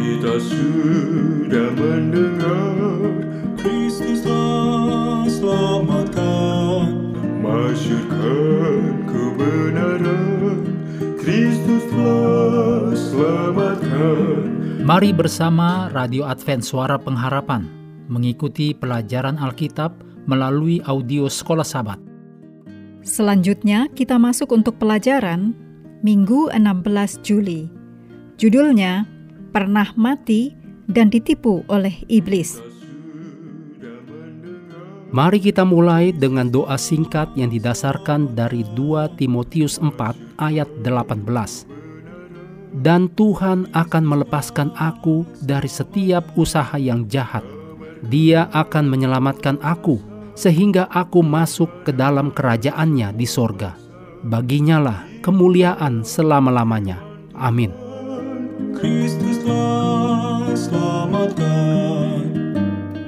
Kita sudah mendengar Kristuslah selamatkan Masyurkan kebenaran Kristuslah selamatkan Mari bersama Radio Advent Suara Pengharapan mengikuti pelajaran Alkitab melalui audio Sekolah Sabat. Selanjutnya kita masuk untuk pelajaran Minggu 16 Juli. Judulnya Pernah Mati dan Ditipu oleh Iblis. Mari kita mulai dengan doa singkat yang didasarkan dari 2 Timotius 4 ayat 18 dan Tuhan akan melepaskan aku dari setiap usaha yang jahat. Dia akan menyelamatkan aku, sehingga aku masuk ke dalam kerajaannya di sorga. Baginyalah kemuliaan selama-lamanya. Amin.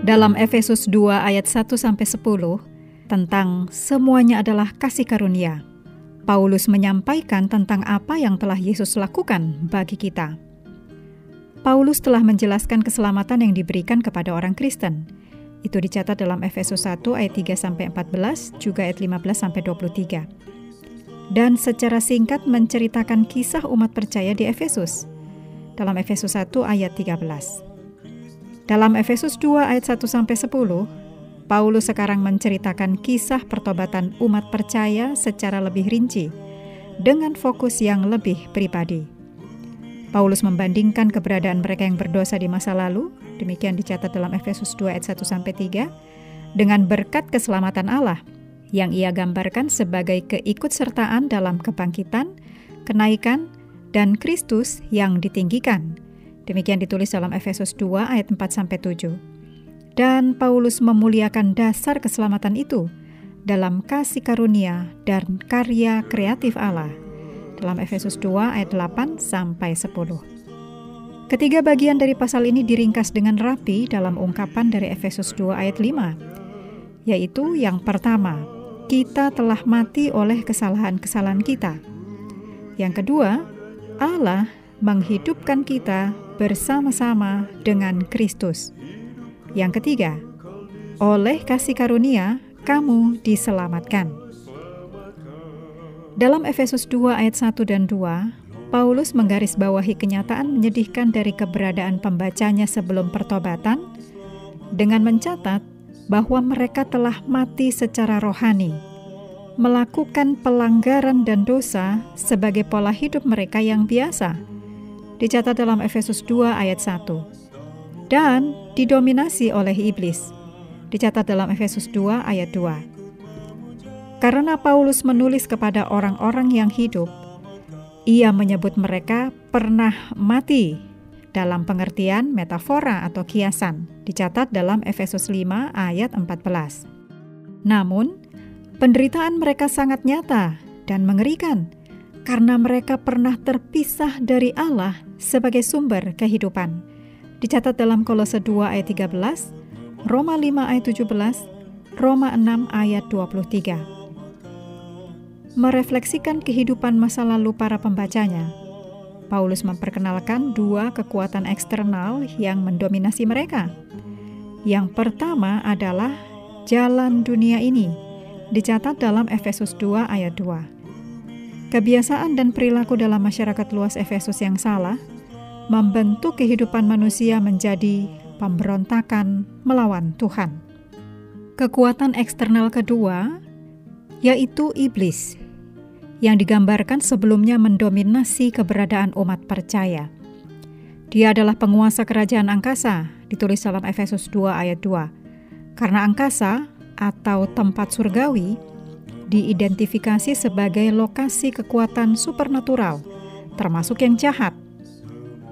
Dalam Efesus 2 ayat 1 sampai 10 tentang semuanya adalah kasih karunia. Paulus menyampaikan tentang apa yang telah Yesus lakukan bagi kita. Paulus telah menjelaskan keselamatan yang diberikan kepada orang Kristen. Itu dicatat dalam Efesus 1 ayat 3 sampai 14, juga ayat 15 sampai 23. Dan secara singkat menceritakan kisah umat percaya di Efesus. Dalam Efesus 1 ayat 13. Dalam Efesus 2 ayat 1 sampai 10, Paulus sekarang menceritakan kisah pertobatan umat percaya secara lebih rinci, dengan fokus yang lebih pribadi. Paulus membandingkan keberadaan mereka yang berdosa di masa lalu, demikian dicatat dalam Efesus 2 ayat 1-3, dengan berkat keselamatan Allah, yang ia gambarkan sebagai keikutsertaan dalam kebangkitan, kenaikan, dan Kristus yang ditinggikan. Demikian ditulis dalam Efesus 2 ayat 4-7. Dan Paulus memuliakan dasar keselamatan itu dalam kasih karunia dan karya kreatif Allah dalam Efesus 2 ayat 8 sampai 10. Ketiga bagian dari pasal ini diringkas dengan rapi dalam ungkapan dari Efesus 2 ayat 5, yaitu yang pertama, kita telah mati oleh kesalahan-kesalahan kita. Yang kedua, Allah menghidupkan kita bersama-sama dengan Kristus. Yang ketiga, oleh kasih karunia kamu diselamatkan. Dalam Efesus 2 ayat 1 dan 2, Paulus menggarisbawahi kenyataan menyedihkan dari keberadaan pembacanya sebelum pertobatan dengan mencatat bahwa mereka telah mati secara rohani, melakukan pelanggaran dan dosa sebagai pola hidup mereka yang biasa. Dicatat dalam Efesus 2 ayat 1 dan didominasi oleh iblis. Dicatat dalam Efesus 2 ayat 2. Karena Paulus menulis kepada orang-orang yang hidup, ia menyebut mereka pernah mati dalam pengertian metafora atau kiasan, dicatat dalam Efesus 5 ayat 14. Namun, penderitaan mereka sangat nyata dan mengerikan karena mereka pernah terpisah dari Allah sebagai sumber kehidupan dicatat dalam Kolose 2 ayat 13, Roma 5 ayat 17, Roma 6 ayat 23. Merefleksikan kehidupan masa lalu para pembacanya, Paulus memperkenalkan dua kekuatan eksternal yang mendominasi mereka. Yang pertama adalah jalan dunia ini, dicatat dalam Efesus 2 ayat 2. Kebiasaan dan perilaku dalam masyarakat luas Efesus yang salah membentuk kehidupan manusia menjadi pemberontakan melawan Tuhan. Kekuatan eksternal kedua yaitu iblis yang digambarkan sebelumnya mendominasi keberadaan umat percaya. Dia adalah penguasa kerajaan angkasa, ditulis dalam Efesus 2 ayat 2. Karena angkasa atau tempat surgawi diidentifikasi sebagai lokasi kekuatan supernatural, termasuk yang jahat,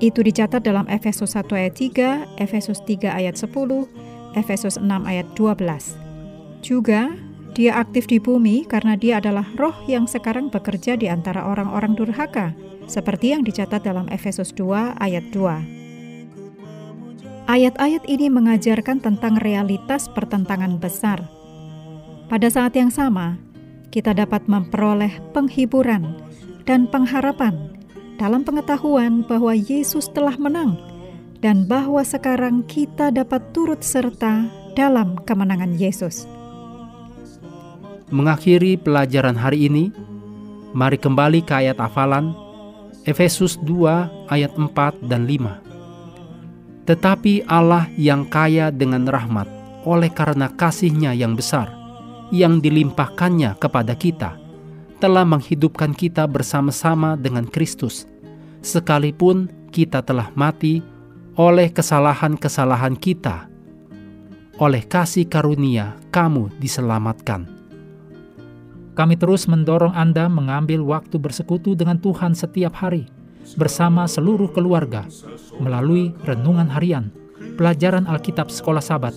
itu dicatat dalam Efesus 1 ayat 3, Efesus 3 ayat 10, Efesus 6 ayat 12. Juga, dia aktif di bumi karena dia adalah roh yang sekarang bekerja di antara orang-orang durhaka, seperti yang dicatat dalam Efesus 2 ayat 2. Ayat-ayat ini mengajarkan tentang realitas pertentangan besar. Pada saat yang sama, kita dapat memperoleh penghiburan dan pengharapan dalam pengetahuan bahwa Yesus telah menang dan bahwa sekarang kita dapat turut serta dalam kemenangan Yesus. Mengakhiri pelajaran hari ini, mari kembali ke ayat hafalan Efesus 2 ayat 4 dan 5. Tetapi Allah yang kaya dengan rahmat oleh karena kasihnya yang besar, yang dilimpahkannya kepada kita, telah menghidupkan kita bersama-sama dengan Kristus, sekalipun kita telah mati oleh kesalahan-kesalahan kita. Oleh kasih karunia, kamu diselamatkan. Kami terus mendorong Anda mengambil waktu bersekutu dengan Tuhan setiap hari, bersama seluruh keluarga, melalui renungan harian, pelajaran Alkitab sekolah sabat,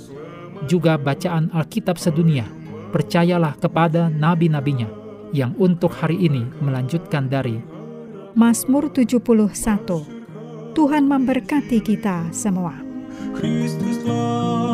juga bacaan Alkitab sedunia. Percayalah kepada nabi-nabinya yang untuk hari ini melanjutkan dari Mazmur 71 Tuhan memberkati kita semua. Kristuslah